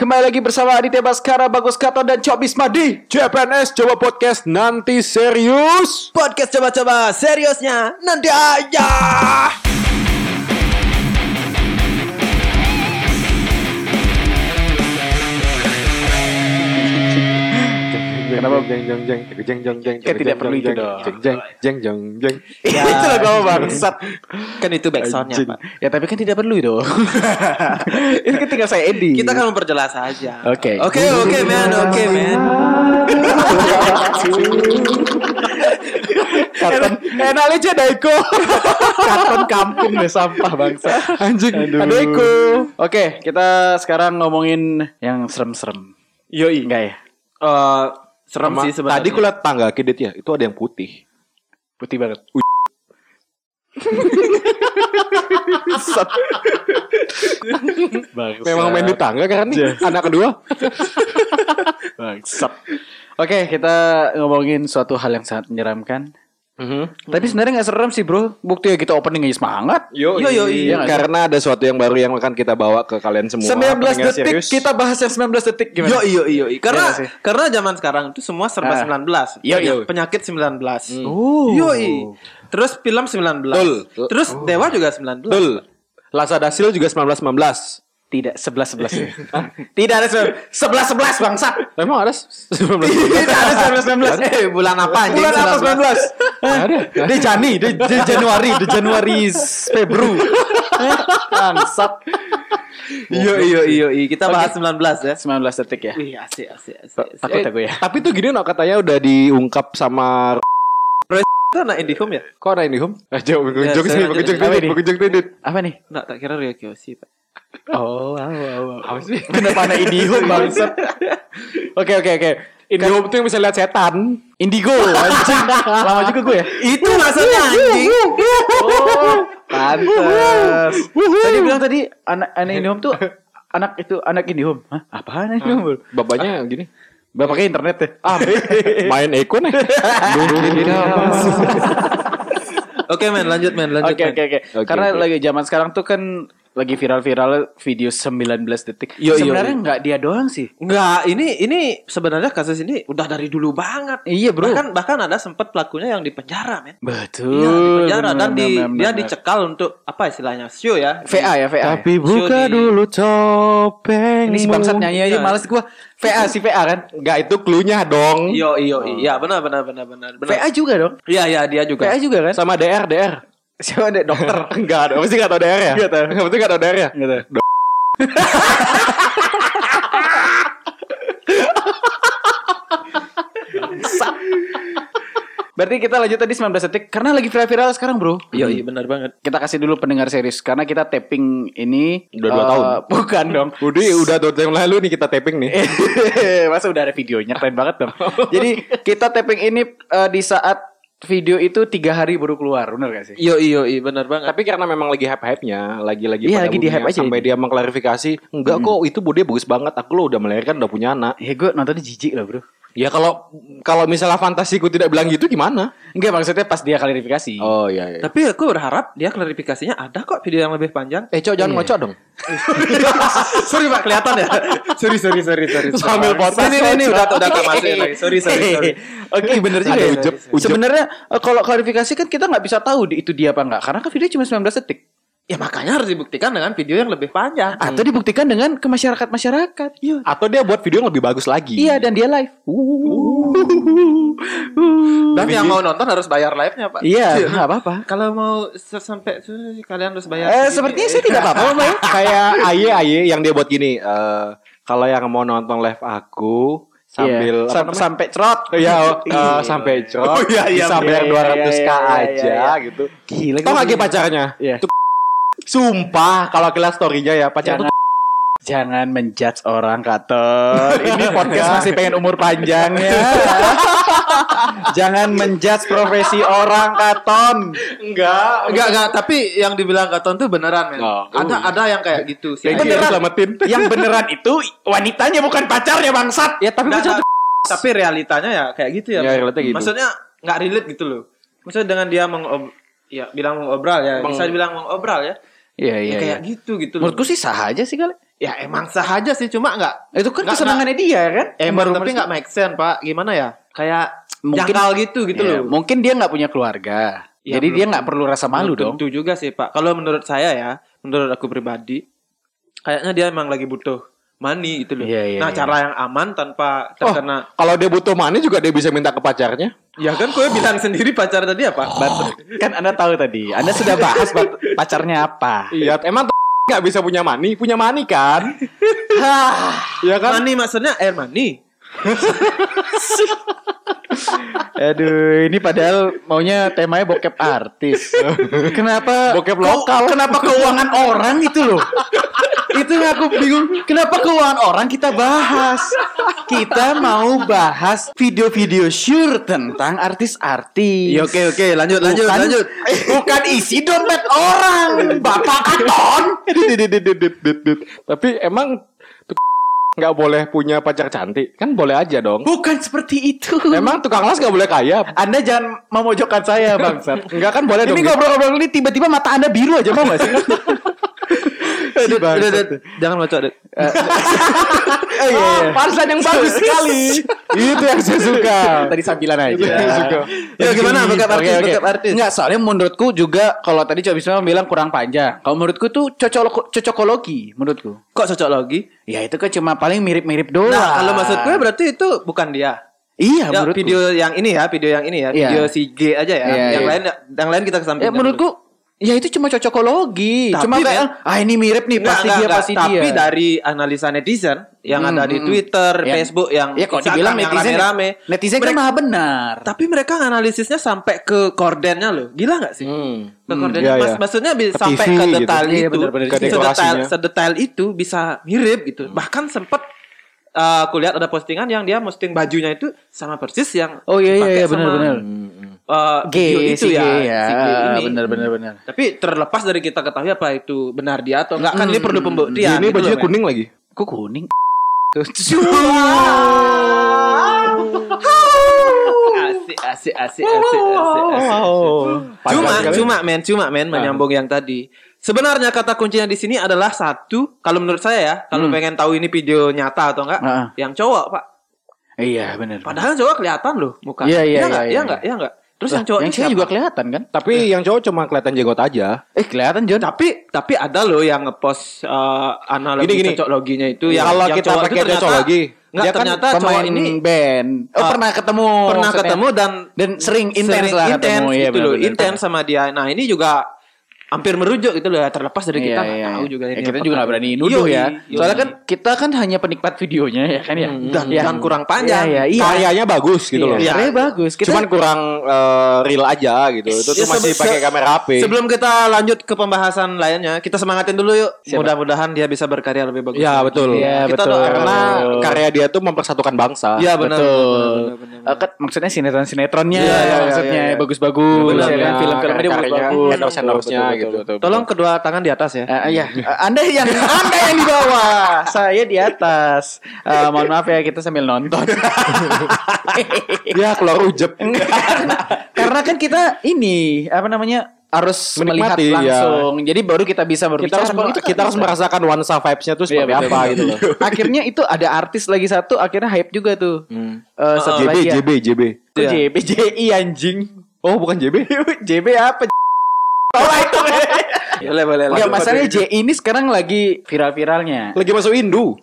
Kembali lagi bersama Aditya Baskara, Bagus Kato, dan Cok Bisma di JPNS Coba Podcast Nanti Serius. Podcast coba-coba seriusnya nanti aja. Kenapa? jeng jeng jeng jeng jeng jeng Kan tidak perlu itu dong. jeng jeng jeng jeng jeng itu lah kamu bangsat. Kan itu backsoundnya pak. Ya tapi kan tidak perlu dong. Ini kan tinggal saya edit. Kita kan memperjelas aja. Oke. Oke oke man oke man. Katon enak aja Daiko. Katon kampung deh sampah bangsa. Anjing. Aduh. Daiko. Oke, kita sekarang ngomongin yang serem-serem. Yoi. Enggak ya? Eh, serem Sama- sih sebenarnya. Tadi kulihat tangga kidit ya, itu ada yang putih. Putih banget. Bangsat. Memang main di tangga kan nih, anak kedua. Bangsat. Oke, kita ngomongin suatu hal yang sangat menyeramkan. Mhm. Tapi sebenarnya nggak serem sih bro. Buktinya kita opening aja semangat. Yo, Yo, yo, iya. Karena ada sesuatu yang baru yang akan kita bawa ke kalian semua. 19 Pendengar detik serius. kita bahas yang 19 detik gimana? Yo iyo iyo iyo. Karena Iya sih. karena zaman sekarang itu semua serba Ah. 19. Yo, yo. Penyakit 19. Oh. Yoi. Terus film 19. Betul. Terus Dewa juga 19. Betul. Lazada Seal juga 19 19. Tidak 11 11 ya. Tidak ada 11 11 bangsat. Emang ada 19 Tidak ada 19 19. Eh bulan apa anjing? Bulan apa 19? 19? Ada. Di Jani, di, di Januari, di Januari Febru. Bangsat. Iyo iyo iyo iyo. Kita bahas 19 ya. 19 detik ya. Wih asik asik asik. asik. Takut ya gue ya. Tapi tuh gini no katanya udah diungkap sama Itu anak Indihome ya? Kok ada ini home? Eh, jauh, Ya, jokes saya nih, lanjut. jokes Apa nih. Apa nih? Nggak, tak kira Rio Kiyoshi, Pak. Oh, wow, wow, wow. Apa sih? Kenapa anak Indihome bangsat? Oke, oke, oke. Indihome tuh yang bisa lihat setan. Indigo, anjing. Lama juga gue ya. Itu maksudnya anjing. Oh, pantes. Tadi bilang tadi anak anak Indihome tuh anak itu anak Indihome. Hah? Apaan anak Indihome? Bapaknya gini. Bapaknya internet ya? Ah, main Eko nih. Oke, men, lanjut, men, lanjut. Oke oke oke. Karena oke. lagi zaman sekarang tuh kan lagi viral-viral video 19 detik. Yo, yo, Sebenarnya yo. nggak dia doang sih. Enggak, ini ini sebenarnya kasus ini udah dari dulu banget. Iya, bro. Bahkan bahkan ada sempat pelakunya yang di penjara, men. Betul. Iya, di penjara dan di benar, dia benar. dicekal untuk apa istilahnya? Show ya. VA ya VA. Tapi Show buka di- dulu topeng. Ini si bangsat nyanyi aja Iya. males gua. VA si VA kan? Enggak itu cluenya dong. Iyo iyo iya benar benar benar benar benar. VA juga dong. Iya iya dia juga. VA juga kan? Sama DR, DR. Siapa deh dokter? Enggak ada. Pasti enggak tahu DR ya? Nggak tahu. Pasti enggak tahu DR ya? Gitu. Berarti kita lanjut tadi 19 detik karena lagi viral-viral sekarang, Bro. Iya iya benar banget. Kita kasih dulu pendengar series karena kita taping ini Udah dua eh, tahun. Bukan dong. Udah, udah dua tahun yang lalu nih kita taping nih. Masa udah ada videonya keren banget dong. Jadi kita taping ini eh, di saat video itu tiga hari baru keluar, benar gak sih? Iyo iyo iya benar banget. Tapi karena memang lagi hype-hype-nya, lagi-lagi Iya, pada lagi di boomnya, hype aja sampai dia mengklarifikasi, enggak kok itu bodinya bagus banget. Aku lo udah melahirkan, udah punya anak. Ya gue nontonnya jijik lah bro. Ya kalau kalau misalnya fantasiku tidak bilang gitu gimana? Enggak maksudnya pas dia klarifikasi. Oh iya iya. Tapi aku berharap dia klarifikasinya ada kok video yang lebih panjang. Eh, cok jangan Iya. ngocok dong. sorry pak kelihatan ya. sorry sorry sorry sorry. Sambil podcast, Ini ini, ini udah udah tak lagi. Sorry sorry sorry. Oke bener juga Ada ya. ujep, ujep. Sebenarnya eh, kalau klarifikasi kan kita nggak bisa tahu itu dia apa enggak karena kan video cuma 19 detik. Ya makanya harus dibuktikan dengan video yang lebih panjang. Atau dibuktikan dengan ke masyarakat masyarakat. Iya. Atau dia buat video yang lebih bagus lagi. Iya dan dia live. Dan yang mau nonton harus bayar live-nya pak. Iya nggak apa-apa. Kalau mau sampai se- kalian harus bayar. Eh sepertinya saya tidak apa-apa Mbak. ya. Kayak Aye Aye yang dia buat gini. eh kalau yang mau nonton live aku sambil Iya. apa Sam- namanya? sampai cerot. Iya, eh, Iya. sampai cerot. Oh, iya, iya, bisa iya, bayar iya, 200 k iya, iya, aja iya. gitu. Gila. Tau gak gak pacarnya? Iya. Sumpah kalau kita story-nya ya pacar Jangan, jangan menjudge orang Katon. Ini podcast masih pengen umur panjang ya. jangan menjudge profesi orang Katon. enggak. Enggak enggak, tapi yang dibilang Katon tuh beneran men. Oh. ada ada yang kayak gitu sih. Yang dia selamatin. Yang beneran itu wanitanya bukan pacarnya bangsat. Ya tapi nggak, tapi realitanya ya kayak gitu ya. Ya, gitu. Maksudnya nggak relate gitu loh. Maksudnya dengan dia mengob ya bilang mengobral ya, Meng- bisa dibilang mengobral ya. Iya Ya, iya. kayak iya. gitu gitu. Menurutku sih sah aja sih kali. Ya emang sah aja sih, cuma nggak Itu kan Nggak- kesenangannya dia kan. emang Yang tapi baru- nggak make sense pak. Gimana ya? Kayak Mungkin- jangkal gitu gitu Iya, loh. Mungkin dia nggak punya keluarga. Ya, Jadi belum dia nggak perlu rasa malu dong. Tentu juga sih pak. Kalau menurut saya ya, menurut aku pribadi, kayaknya dia emang lagi butuh money gitu loh. Iya, iya, nah iya. cara yang aman tanpa Oh, terkena. kalau dia butuh money juga dia bisa minta ke pacarnya. Ya kan gue bilang sendiri pacar tadi apa? Kan Anda tahu tadi. Anda sudah bahas pacarnya apa. Iya, emang nggak bisa punya money, punya money kan? Iya kan? Money maksudnya air money. Aduh, ini padahal maunya temanya bokep artis. Kenapa Bokep lokal. Kenapa keuangan orang itu loh? Itu yang aku bingung. Kenapa keuangan orang kita bahas? Kita mau bahas video-video sure tentang artis-artis. Ya oke oke lanjut lanjut Bukan- lanjut. Bukan isi dompet orang, Bapak Katon. Tapi emang nggak boleh punya pacar cantik kan boleh aja dong. Bukan seperti itu. Emang tukang las nggak boleh kaya? Anda jangan memojokkan saya, Bangsat. Enggak kan boleh dong. Ini ngobrol-ngobrol ini tiba-tiba mata Anda biru aja mau gak sih? Udah, udah, udah, jangan baca deh. Oh, iya, iya. Parsan yang bagus sekali. Itu yang saya suka. Tadi sambilan aja. Itu yang saya suka. Ya gimana Oke, artis oke. bokep artis? Enggak, soalnya menurutku juga kalau tadi Coba Bisma bilang kurang panjang. Kalau menurutku tuh cocok cocokologi menurutku. Kok cocok lagi? Ya itu kan cuma paling mirip-mirip doang. Nah kalau maksud gue berarti itu bukan dia. Iya, Ya, menurutku. video yang ini ya, video yang ini ya, Iya. video si G aja ya. Iya, yang iya. lain yang lain kita kesampingkan. Ya menurutku ya itu cuma cocokologi. Tapi, cuma kayak ah ini mirip nih Nggak, pasti nggak, dia nggak. pasti Tapi dia. dari analisa netizen yang Hmm, ada di hmm. Twitter, Yang- Facebook, yang ya Instagram dibilang yang netizen rame-rame, netizen kan mereka- maha benar. tapi mereka analisisnya sampai ke kordennya loh. Gila nggak sih? Hmm. Ke kordennya. iya, Mas- iya. Maksudnya bisa Ke sampai TV ke gitu. detail Iya, itu, benar-benar. Ke sedetail, dekorasinya. sedetail itu bisa mirip gitu. Bahkan sempet uh, aku lihat ada postingan yang dia posting bajunya itu sama persis yang Oh iya iya, iya sama, benar-benar. Uh, G video itu si ya, G si G ini. benar benar benar. Tapi terlepas dari kita ketahui apa itu benar dia atau enggak kan ini perlu pembuktian. Ini gitu bajunya loh, kuning lagi. Kok kuning? Asik asik asik asik asik. asik. Cuma, cuma men, cuma men menyambung yang tadi. Sebenarnya kata kuncinya di sini adalah satu. Kalau menurut saya ya, kalau pengen tahu ini video nyata atau enggak, Heeh. yang cowok pak. Iya benar. Padahal cowok kelihatan loh muka. Iya, iya, iya, iya iya. enggak, iya enggak. Terus yang cowok yang ini cewek juga kelihatan kan? Tapi yang cowok cuma kelihatan jenggot aja. Eh kelihatan John. Tapi tapi ada loh yang ngepost uh, analogi Gini, gini. cocok loginya itu yang Kalau yang kita cowok pakai ternyata- cocok lagi, Enggak, dia kan ternyata Pemain cowok ini band. Oh Ah, pernah ketemu. pernah maksudnya. ketemu dan dan sering intens lah intens ketemu. Iya, gitu loh, intens sama dia. Nah, ini juga hampir merujuk gitu loh ya, terlepas dari kita Iya, nggak iya, tahu iya. juga Ya, ini. kita apa juga nggak berani nuduh Yoi, ya. yoi. Soalnya kan kita kan hanya penikmat videonya ya kan ya. dan, Ya. dan kurang panjang. Iya, iya, iya. Karyanya bagus gitu Iya, loh. Iya. karyanya bagus. Kita Cuman kurang eh, real aja gitu. Itu Ya, tuh masih sebe- pakai kamera HP. Sebelum kita lanjut ke pembahasan lainnya, kita semangatin dulu yuk. Mudah-mudahan dia bisa berkarya lebih bagus. Ya lagi. betul. Iya, Kita betul. Karena karya dia tuh mempersatukan bangsa. Iya benar. Betul. benar, benar, benar, Eh, kan maksudnya sinetron-sinetronnya Iya, iya, maksudnya iya, iya. bagus-bagus ya kan film-filmnya dia bagus-bagus. endorse-endorse-nya Betul, betul, gitu. betul, betul. Tolong kedua tangan di atas ya. Eh, iya, Anda yang Anda yang di bawah, saya di atas. Eh, mohon maaf ya kita sambil nonton. Ya keluar ujep. Karena kan kita ini apa namanya harus melihat Menikmati, ya. langsung. Jadi baru kita bisa Kita berbicara. harus, Kalau itu kita kan harus merasakan nuansa vibes-nya tuh Iya, seperti betul, apa betul. gitu loh. Akhirnya itu ada artis lagi satu, akhirnya hype juga tuh. Eh, JB, lagi ya. JB, JB. Kok Iya. JB, JI anjing. Oh bukan JB? JB apa? Oh itu. Boleh boleh. Enggak, masalahnya J ini sekarang lagi viral-viralnya. Lagi masuk Indo.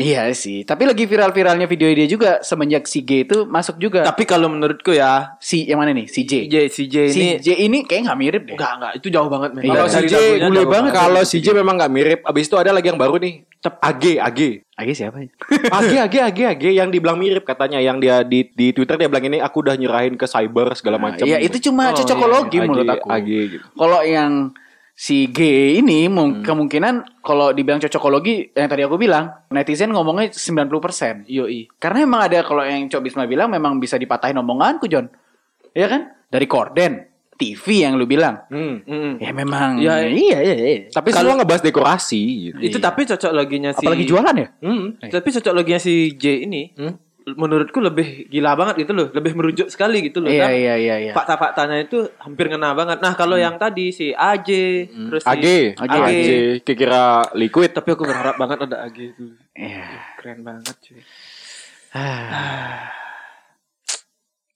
Iya sih, tapi lagi viral-viralnya video dia juga semenjak si G itu masuk juga. Tapi kalau menurutku ya, si yang mana nih? Si J. J si J Si ini J ini kayak nggak mirip deh. enggak enggak itu jauh banget men. Iya. Kalau si J bule banget. Kalau si J memang nggak mirip. Abis itu ada lagi yang baru nih. Tep AG, AG. Agi siapa ya? AG, AG, AG, AG yang dibilang mirip katanya. Yang dia di di Twitter dia bilang ini aku udah nyerahin ke cyber segala macam. Iya, itu cuma Oh, cocokologi AG, menurut aku. AG gitu. Kalau yang si G ini mung- kemungkinan kalau dibilang cocokologi yang tadi aku bilang netizen ngomongnya 90%. Yoi. Karena emang ada kalau yang Cok Bisma bilang memang bisa dipatahin omonganku John. Iya kan? Dari korden, TV yang lu bilang. Hmm. Mm. Ya memang. Ya, iya iya iya. Tapi Kalau- ngebahas dekorasi gitu. Itu tapi cocok loginya si Apalagi jualan ya? Hmm. Tapi cocok loginya si J ini Hmm? Menurutku lebih gila banget gitu loh, lebih merujuk sekali gitu loh. Iya Dan iya iya iya. Fakta-faktanya itu hampir ngena banget. Nah, kalau yang tadi si AJ, terus si AG, AG. AG, kira liquid. Tapi aku berharap banget ada AG itu. Iya. Keren banget cuy.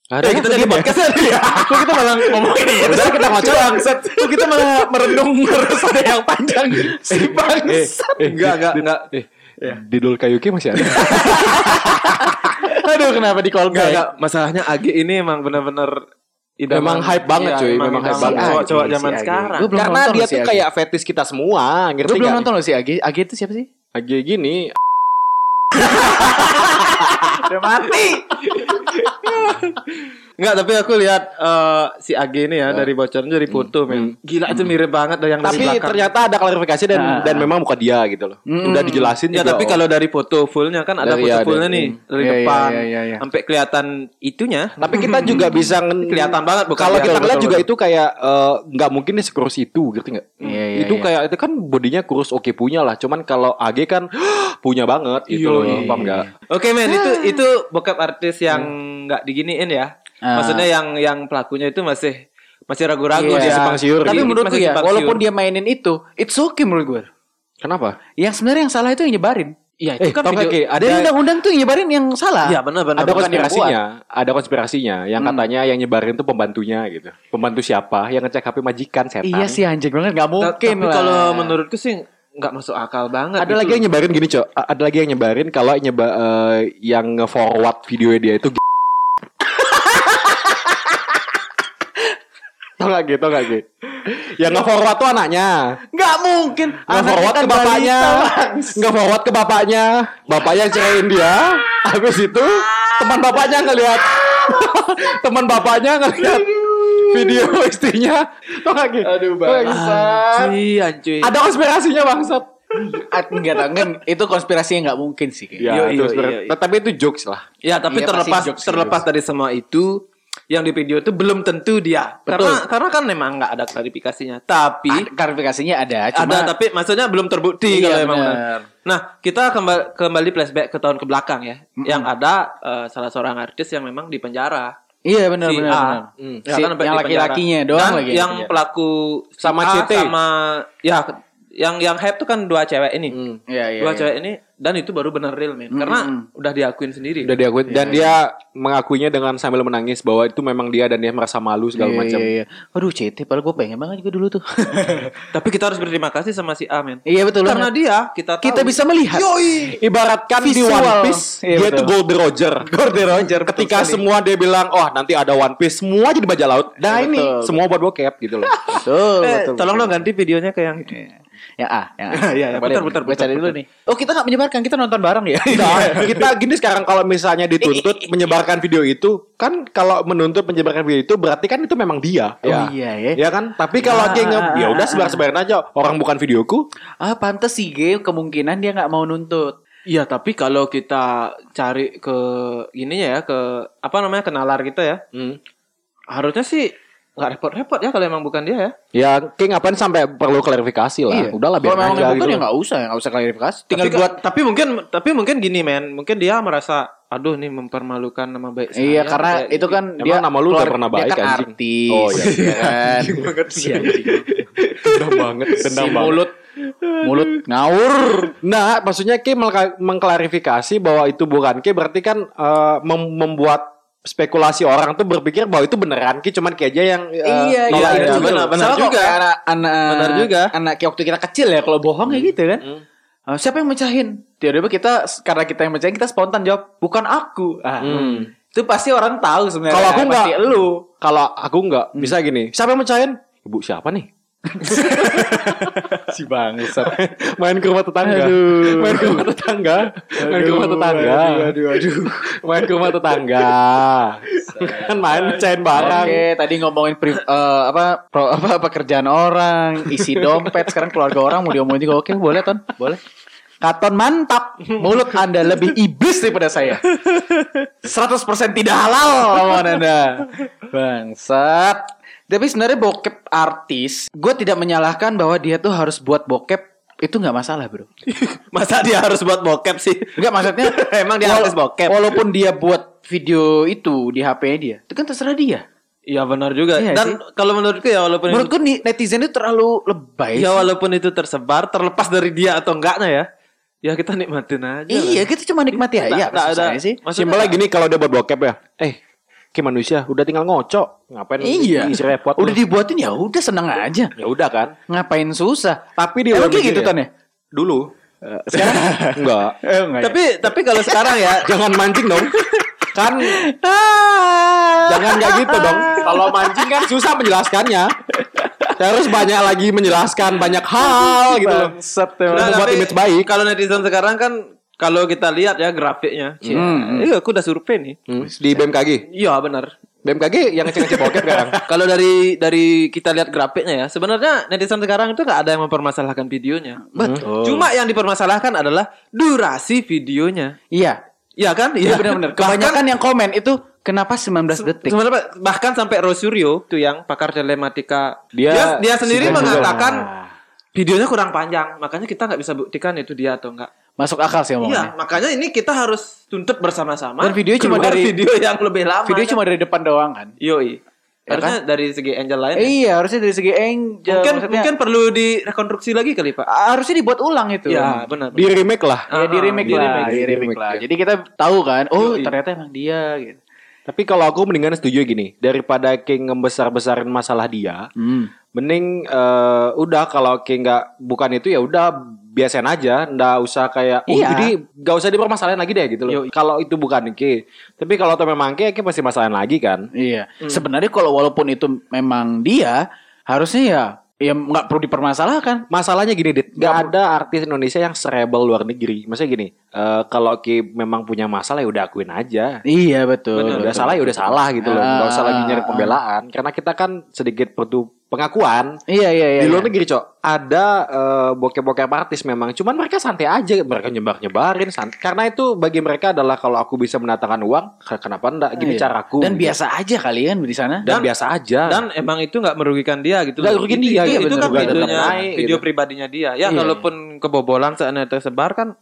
Ada Eh, kita jadi podcast ya. Kok kita malah ngomongin ini? Udah kita ngocok. bangsat. Kok kita malah merenung terus ada yang panjang. Si bangsat. eh, enggak, enggak, enggak. Eh, di Dol Kayuki masih ada. Aduh kenapa di call back? enggak. Masalahnya AG ini emang benar-benar idaman. Memang hype banget, Iya, cuy. emang Memang hype banget. Cowok-cowok Si zaman AG. sekarang. Gua belum Karena nonton dia si tuh AG. kayak fetish kita semua, ngerti Gue belum nonton loh si AG. AG itu siapa sih? AG gini, Udah mati. Enggak, tapi aku lihat eh, si AG ini ya dari bocoran dari foto, men. Gila itu mirip banget dari yang dari tapi ternyata ada klarifikasi dan Nah. dan memang bukan dia gitu loh. Udah dijelasin Ya juga, tapi oh. kalau dari foto fullnya kan ada Dari- foto ada. fullnya nih dari iya, depan iya, iya, iya. sampai kelihatan itunya. tapi kita juga bisa Kelihatan banget bukan Kalau kita Betul, lihat betul, juga betul. itu kayak eh, nggak mungkin nih sekurus itu, ngerti nggak? Iya, iya, itu kayak itu kan bodinya kurus oke punya lah. Cuman kalau AG kan punya banget gitu Iya, loh, paham nggak? Oke men, itu itu bokap artis yang nggak diginiin ya. Ah. Maksudnya yang yang pelakunya itu masih masih ragu-ragu Iya. dia simpang siur Tapi gitu. menurutku ya, walaupun siur. dia mainin itu, it's okay menurut gue. Kenapa? Yang sebenarnya yang salah itu yang nyebarin. Iya, Eh, itu kan tau nggak, video. Ada Dari undang-undang tuh yang nyebarin yang salah. Iya, benar benar. ada konspirasinya, ada konspirasinya yang Hmm. katanya yang nyebarin tuh pembantunya gitu. Pembantu siapa? Yang ngecek HP majikan setan. Iya sih anjing banget nggak Ta- mungkin Tapi kalau menurutku sih nggak masuk akal banget. Ada gitu lagi yang nyebarin gini, Cok. Ada lagi yang nyebarin kalau nyeba eh, yang nge-forward video dia itu Tau gak gitu, tau gak gitu Yang nge-forward tuh anaknya nggak mungkin. Nge-forward Anaknya ke kan bapaknya balita. Nge-forward ke bapaknya Bapaknya ceraiin dia Habis itu Teman bapaknya ngeliat Teman bapaknya ngeliat Video istrinya Tau gak gitu Aduh, bangsat Anjir, anjir. Ada konspirasinya bangsat Enggak tahu kan itu konspirasi yang nggak mungkin sih. kayaknya. Ya, itu konspirasi. iya, iya. Tapi itu jokes lah Ya, tapi Iya, terlepas jokes terlepas dari semua itu, yang di video itu belum tentu dia. Karena karena kan memang nggak ada klarifikasinya. Tapi Ah, Klarifikasinya ada, cuma ada tapi maksudnya belum terbukti Iya, kalau emang benar. benar. Nah, kita kembali kembali flashback ke tahun ke belakang ya. Yang ada eh, salah seorang artis yang memang di penjara. Iya benar Si benar. A. benar. Hmm. Si- Ya, kan yang laki-lakinya doang Dan lagi. yang penjara. pelaku si Sama CT. sama ya yang yang hype tuh kan dua cewek ini. Iya iya. dua iya. cewek ini dan itu baru benar real men. Karena Mm-mm. udah diakuin sendiri. Udah diakui dan dia mengakuinya dengan sambil menangis bahwa itu memang dia dan dia merasa malu segala Iya, macam. Iya, iya. Aduh CT padahal gue pengen banget juga dulu tuh. Tapi kita harus berterima kasih sama si A men. iya betul. Karena dia kita tahu. kita bisa melihat. Ibaratkan di Visual. One Piece Iya, dia betul. itu Golden Roger. Golden Roger. betul Ketika sekali. semua dia bilang, "Oh, nanti ada One Piece." Semua jadi bajak laut. Nah, Betul, ini betul. semua buat bokep gitu loh. betul, Eh, betul. tolong betul. dong ganti videonya ke yang itu. Iya. Yang A, yang A. Iya, iya, Boleh, putar, putar, putar, cari dulu putar. nih. Oh, kita nggak menyebarkan, kita nonton bareng ya. Nah, kita gini sekarang kalau misalnya dituntut menyebarkan video itu, kan kalau menuntut menyebarkan video itu berarti kan itu memang dia. Oh, iya, ya. Ya kan? Tapi kalau Ah, dia nge, ah, ya ah, udah ah, sebar-sebarin aja. Orang bukan videoku. Ah, pantes sih, Ge. Kemungkinan dia nggak mau nuntut. Iya, tapi kalau kita cari ke ininya ya ke apa namanya ke nalar kita ya, Hmm. harusnya sih nggak repot-repot ya kalau emang bukan dia ya. Ya, kayak ngapain sampai perlu klarifikasi lah. Udahlah Iya. Kalau biar memang aja nuntut gitu. ya nggak usah, nggak usah klarifikasi. Tinggal tapi, buat tapi mungkin tapi mungkin gini men, mungkin dia merasa aduh nih mempermalukan nama baik saya. Iya karena Kayak itu kan Emang dia nama lu udah pernah dia baik, kan anjing? artis. Oh, iya. ya kan. Si Dendam banget, si mulut mulut ngawur. Nah, maksudnya Ki mengklarifikasi bahwa itu bukan Ki berarti kan eh, mem- membuat spekulasi orang tuh berpikir bahwa itu beneran Ki cuman Ki aja yang eh, iya, nolak iya, itu iya, benar, benar Sama juga. kayak Anak, anak, Benar juga. Anak kayak waktu kita kecil ya, kalau bohong ya gitu kan. Hmm. Ah, siapa yang mecahin? Tiba-tiba kita karena kita yang mecahin kita spontan jawab, bukan aku. Ah, Hmm. Itu pasti orang tahu sebenarnya. Kalau aku nggak- lu. Kalau aku nggak bisa gini. Siapa yang mecahin? Ibu siapa nih? Si bangsat. Main ke rumah tetangga. Aduh. Main ke rumah tetangga. Main ke rumah tetangga. Aduh, aduh, aduh. Main ke rumah tetangga. kan main mecahin barang. Oke, tadi ngomongin pri- eh, apa pro, apa pekerjaan orang, isi dompet, sekarang keluarga orang mau diomongin juga. Oke, boleh Ton, boleh. Katon mantap, mulut Anda lebih iblis daripada saya. 100% tidak halal Anda. Bangsat. Tapi sebenarnya bokep artis, gue tidak menyalahkan bahwa dia tuh harus buat bokep itu nggak masalah bro. Masa dia harus buat bokep sih? Enggak maksudnya Emang dia artis bokep? Walaupun dia buat video itu di HP dia, itu kan terserah dia. Iya benar juga. Iya Dan kalau menurutku ya walaupun itu, Menurutku nih netizen itu terlalu lebay. ya sih. walaupun itu tersebar terlepas dari dia atau enggaknya ya. Ya kita nikmatin aja. Iya, kita cuma nikmati aja. Nggak- Apa nggak susahnya sih? Maksudnya Simpelnya gini kalau dia buat bokep ya. Eh, kayak manusia udah tinggal ngocok. Ngapain Iya. isi repot Udah lu? dibuatin ya udah seneng aja. Ya udah kan. Ngapain susah? Tapi di negeri gitu ya? Ton ya? Dulu. Sekarang Enggak. eh, enggak ya? tapi tapi kalau sekarang ya Jangan mancing dong. Kan Ah. jangan kayak gitu dong. Kalau mancing kan susah menjelaskannya. Terus banyak lagi menjelaskan banyak hal gitu loh. Nah, tapi image baik. Kalau netizen sekarang kan kalau kita lihat ya grafiknya. Hmm. Iya, aku udah survei nih. Hmm, Di BMKG. Iya benar. BMKG yang ngecek-ngecek bokep sekarang. Kalau dari dari kita lihat grafiknya ya, sebenarnya netizen sekarang itu nggak ada yang mempermasalahkan videonya. Betul. Cuma yang dipermasalahkan adalah durasi videonya. Iya. Iya kan? Iya benar-benar. Kebanyakan yang komen itu kenapa 19 detik? Sebenarnya bahkan sampai Rosurio tuh yang pakar telematika dia Dia dia, sendiri juga. mengatakan videonya kurang panjang, makanya kita nggak bisa buktikan itu dia atau enggak. Masuk akal sih Iya, omongannya. makanya ini kita harus tuntut bersama-sama. Dan videonya cuma dari- video yang lebih lama. Video kan? cuma dari depan doang kan? Yoi. Ya Harusnya dari segi angel lain. ya. Eh, iya, harusnya dari segi angel. mungkin maksudnya, mungkin perlu direkonstruksi lagi kali, Pak. harusnya dibuat ulang itu. Iya, benar. Di remake lah. Ya, di remake Ah, di lah, remake, di remake remake, lah. ya. Jadi kita tahu kan, oh Yoi. ternyata emang dia gitu. Tapi kalau aku mendingan setuju gini, daripada King ngebesar-besarin masalah dia, Hmm. Mending eh, udah kalau King nggak bukan itu ya udah biasain aja, nggak usah kayak, oh Iya. jadi nggak usah dipermasalahin lagi deh gitu loh. Kalau itu bukan King, tapi kalau itu memang King, King pasti masalahin lagi kan. Iya. Sebenarnya kalau walaupun itu memang dia, harusnya ya ya nggak perlu dipermasalahkan. Masalahnya gini, Dit, nggak ada artis Indonesia yang serebel luar negeri. Maksudnya gini, eh, kalau King memang punya masalah ya udah akuin aja. Iya betul. Benar, udah betul. salah ya udah salah gitu loh. Nggak usah lagi nyari Ah. pembelaan, karena kita kan sedikit perlu pengakuan. Iya iya iya. di luar iya. negeri cok ada eh, bokep-bokep artis memang cuman mereka santai aja mereka nyebar nyebarin karena itu bagi mereka adalah kalau aku bisa mendatangkan uang ke- kenapa enggak gini Iya. caraku Dan gitu. biasa aja kalian di sana. dan, Dan- biasa aja Dan emang itu nggak merugikan dia gitu. Nggak merugikan Itu- dia, Itu, iya, itu kan juga, videonya, naik, video gitu. pribadinya dia. Ya Iya. kalaupun kebobolan saatnya tersebar kan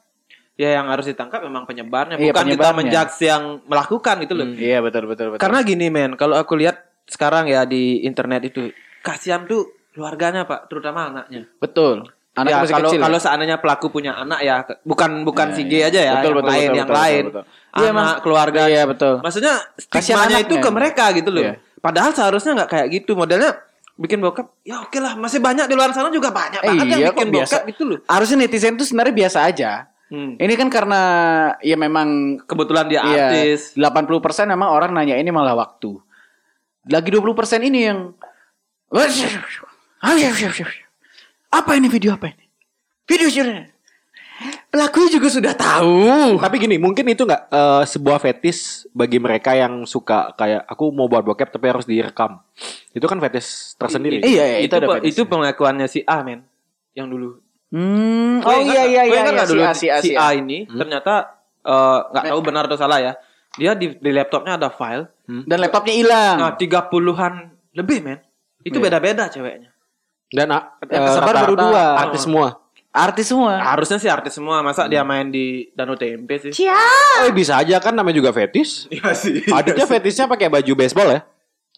ya yang harus ditangkap memang penyebarnya Iya, bukan kita penyebarnya. menjudge yang melakukan gitu loh. Iya betul betul betul. Karena gini men, kalau aku lihat sekarang ya di internet itu kasihan tuh keluarganya pak, terutama anaknya. betul. Anak ya, masih kalau kecil. ya? kalau seandainya pelaku punya anak ya, bukan bukan si G aja ya, Betul, yang betul, lain betul, yang betul, lain, betul, betul. Anak Mas. keluarga. Iya, betul. Maksudnya Kasihan stigmanya itu ke mereka gitu loh. Iya. Padahal seharusnya nggak kayak gitu modelnya bikin bokep ya oke lah masih banyak di luar sana juga banyak Eh, banget yang iya, bikin kok biasa. bokep gitu loh Harusnya netizen itu sebenarnya biasa aja. Hmm. Ini kan karena ya memang kebetulan dia Iya, artis 80% memang orang nanya ini malah waktu. Lagi 20% ini yang Apa ini video apa ini? Video sudah. Pelakunya juga sudah tahu. tapi gini mungkin itu nggak eh, sebuah fetis bagi mereka yang suka kayak aku mau buat bokep tapi harus direkam. Itu kan fetis tersendiri. I- Iya, iya, itu itu pe- itu pengakuannya si A men. Yang dulu. Hmm, oh iya nggak? iya Kau iya, iya nggak si dulu A si A si A ini? Ternyata eh, nggak tahu benar atau salah ya. Dia di, di laptopnya ada file. Dan laptopnya hilang. nah tiga puluhan lebih men itu Iya. beda-beda ceweknya dan eh, Yang kesebar baru dua. artis semua Artis semua. harusnya sih artis semua masa dia main di Danau Tempe sih oh bisa aja kan namanya juga fetis Iya sih adanya fetisnya pakai baju baseball ya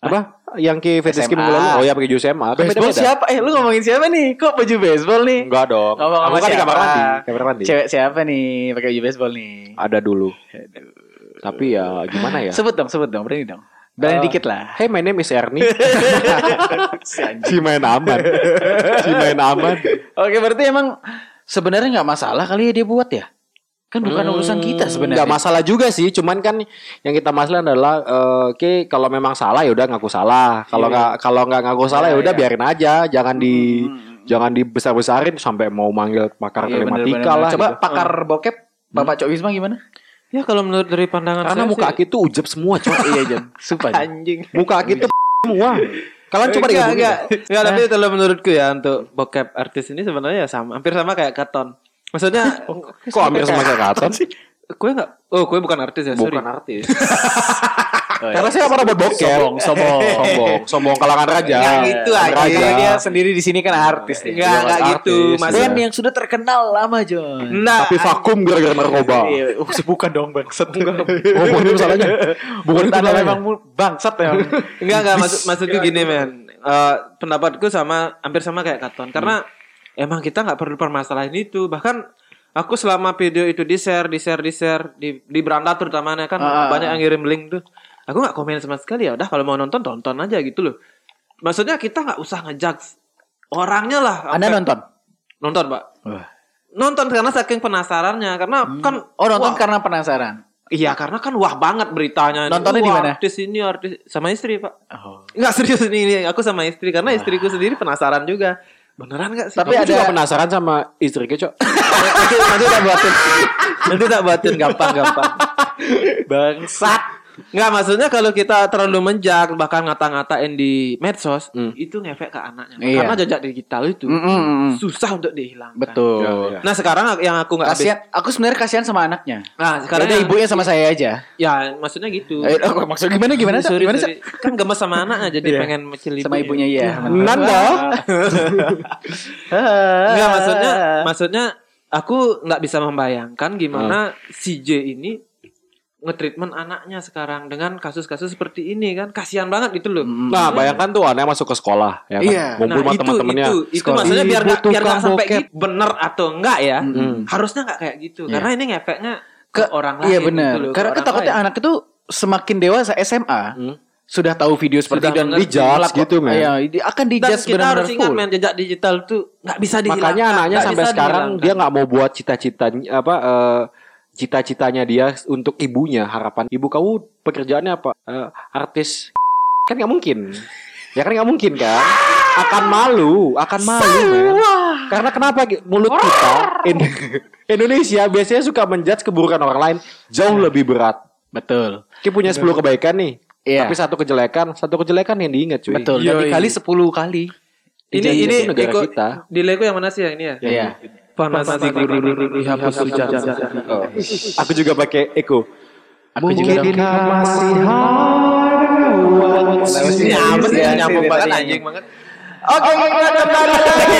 apa yang ke fetis minggu lalu oh ya pakai baju SMA kan Baseball siapa? Eh lu ngomongin siapa nih? Kok baju baseball nih? Enggak dong. Ngomong Aku sama kan di kamar siapa? mandi. Kamar mandi. Cewek siapa nih pakai baju baseball nih? Ada dulu. Tapi ya gimana ya? Sebut dong, sebut dong, berani dong. Berani Eh, dikit lah. Hey, my name is Ernie. si main aman. Si main aman. Oke, berarti emang sebenarnya nggak masalah kali ya dia buat ya? Kan bukan urusan kita sebenarnya. Enggak masalah juga sih, cuman kan yang kita masalah adalah eh, oke kalau memang salah ya udah ngaku salah. Kalau nggak kalau nggak ngaku salah ya Iya, udah iya. biarin aja, jangan di jangan dibesar-besarin sampai mau manggil pakar Iya, bener, telematika bener. lah. Coba gitu. pakar bokep Bapak Cok Wisma gimana? Ya kalau menurut dari pandangan Karena saya muka sih, Aki tuh ujeb semua, cok. iya, Jan. Sumpah. Anjing Muka Aki tuh semua. Kalian coba enggak, digabungin. enggak. Enggak, tapi kalau menurutku ya untuk bokep artis ini sebenarnya ya sama, hampir sama kayak Katon. Maksudnya Kok hampir sama kayak Katon sih? kue enggak Oh, kue bukan artis ya, sorry. Bukan artis. Karena saya pernah buat bokep. Sombong, sombong. sombong, sombong kalangan raja. Nggak gitu aja. Raja. Iya, dia sendiri di sini kan artis. Enggak, enggak gitu. iya. Mas Band yang sudah terkenal lama John. Enggak. Tapi vakum gara-gara narkoba. Iya, oh, bukan dong bangsat. Oh, bukan itu masalahnya. Bukan itu memang mu- bangsat memang. Enggak enggak maksud maksudku gini men. Eh, pendapatku sama hampir sama kayak Katon karena emang kita nggak perlu permasalahan itu bahkan aku selama video itu di share di share di share di di beranda terutamanya kan Ah. banyak yang ngirim link tuh aku nggak komen sama sekali ya udah kalau mau nonton tonton aja gitu loh maksudnya kita nggak usah ngejudge orangnya lah Anda Sampai- nonton? nonton pak nonton karena saking penasarannya karena kan Oh nonton wah, karena penasaran. iya karena kan wah banget beritanya Nontonnya di mana? artis ini artis sama istri pak Oh. Enggak serius ini, ini aku sama istri karena istriku sendiri penasaran juga. Beneran enggak sih? Tapi Tapi ada- juga penasaran sama istri Cok. nanti nanti tak buatin. nanti tak buatin gampang-gampang. Bangsat. Enggak maksudnya kalau kita terlalu menjak bahkan ngata-ngatain di medsos Hmm. itu ngefek ke anaknya. Iya. Karena jejak digital itu Mm, mm, mm. susah untuk dihilangkan. Betul. Iya, iya. Nah, sekarang yang aku nggak habis. Kasihan, aku sebenarnya kasihan sama anaknya. Nah, sekarang yang- ibunya sama saya aja. Ya, maksudnya gitu. Eh, oh, maksud gimana gimana? Sorry, gimana sorry. Kan gemes sama anaknya jadi Iya. pengen mecil sama ibu ibunya ya. Nanda. Enggak maksudnya maksudnya aku nggak bisa membayangkan gimana si J ini ngetreatment anaknya sekarang dengan kasus-kasus seperti ini kan kasihan banget gitu loh. Nah, bayangkan tuh anaknya masuk ke sekolah ya kan. Iya. Ngumpul sama itu teman-temannya. itu itu Sekolah. maksudnya biar nggak biar tukang sampai gitu bener atau enggak ya. Mm. Harusnya nggak kayak gitu Iya. karena ini ngefeknya ke, orang lain Iya gitu benar. loh, ke Karena ketakutnya anak itu semakin dewasa SMA Hmm. sudah tahu video seperti Sudah itu dan. Dijudge gitu, men. Iya, akan dijudge kita benar-benar harus ingat men jejak digital tuh nggak bisa dihilangkan. Makanya anaknya sampai sekarang dihilangkan. dia nggak mau buat cita-citanya apa eh, cita-citanya dia untuk ibunya harapan ibu kamu pekerjaannya apa Eh, artis kan nggak mungkin ya kan nggak mungkin kan akan malu akan malu men. karena kenapa mulut kita In- Indonesia biasanya suka menjudge keburukan orang lain jauh lebih berat Betul. kita punya 10 kebaikan nih Iya. tapi satu kejelekan satu kejelekan yang diingat cuy Betul. Dan dikali 10 kali. ini ini itu negara Eko, kita. di Lego yang mana sih yang ini ya? Iya. Panas di guru dihapus hujan. Oh. aku juga pakai Eko Aku juga Mungkin dong. masih sih Iya, nyambung sih, banget anjing banget. Oke, kita kembali lagi.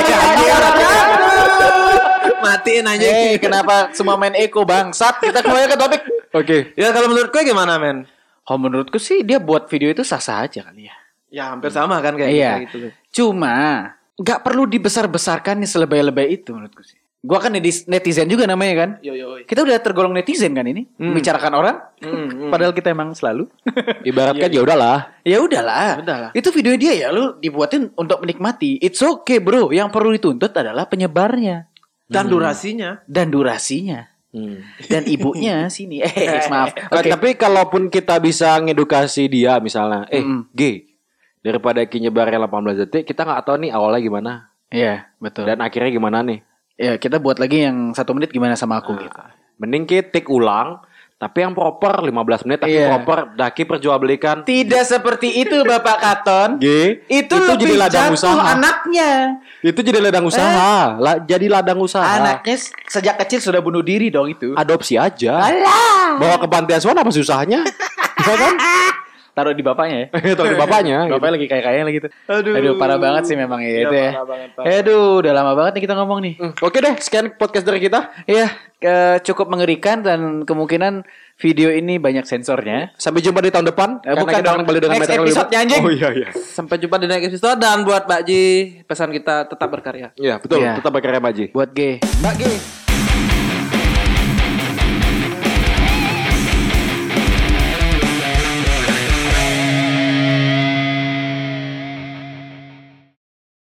Matiin anjing. Eh, kenapa semua main Eko bangsat? Kita kembali ke topik. Oke Ya kalau menurut gue gimana men? Kalau menurutku sih dia buat video itu sah-sah aja kali ya. Ya hampir sama kan kayak Iya. gitu. Cuma nggak perlu dibesar-besarkan nih selebay-lebay itu menurutku sih. Gua kan netizen juga namanya kan. Yo yo. Kita udah tergolong netizen kan ini, membicarakan orang. Hmm, Padahal kita emang selalu. Ibaratkan ya udahlah. ya udahlah. Udahlah. Itu video dia ya lu dibuatin untuk menikmati. It's okay, Bro. Yang perlu dituntut adalah penyebarnya Dan durasinya. dan durasinya. Dan ibunya sini. Eh, maaf. Nah, Oke. Tapi kalaupun kita bisa ngedukasi dia misalnya, eh Mm. G daripada Ki nyebarnya 18 detik, kita nggak tahu nih awalnya gimana Iya, betul. dan akhirnya gimana nih. Ya kita buat lagi yang satu menit gimana sama aku gitu. Mending kita take ulang, tapi yang proper 15 menit tapi Iya. proper. Daki perjualbelikan Tidak seperti itu Bapak Katon. G Itu, itu lebih jadi ladang jatuh usaha. anaknya. Itu jadi ladang usaha. La- jadi ladang usaha. Anaknya sejak kecil sudah bunuh diri dong itu. Adopsi aja. Alah. Bawa ke panti asuhan apa susahnya? ya kan? Taruh di bapaknya ya. Taruh di bapaknya. Bapaknya lagi kayak-kayaknya lagi gitu. Aduh. Aduh, parah banget sih memang ya Iya, itu ya. parah banget, parah. Aduh, udah lama banget nih kita ngomong nih. Hmm, Oke deh, sekian podcast dari kita. Iya, cukup mengerikan dan kemungkinan video ini banyak sensornya. Sampai jumpa di tahun depan. Eh, bukan kita dong. kembali dengan Next episode-nya, anjing. Oh iya iya. Sampai jumpa di next episode dan buat Mbak Ji pesan kita tetap berkarya. Iya betul. Iya. Tetap berkarya Maji. Buat G. Mbak G.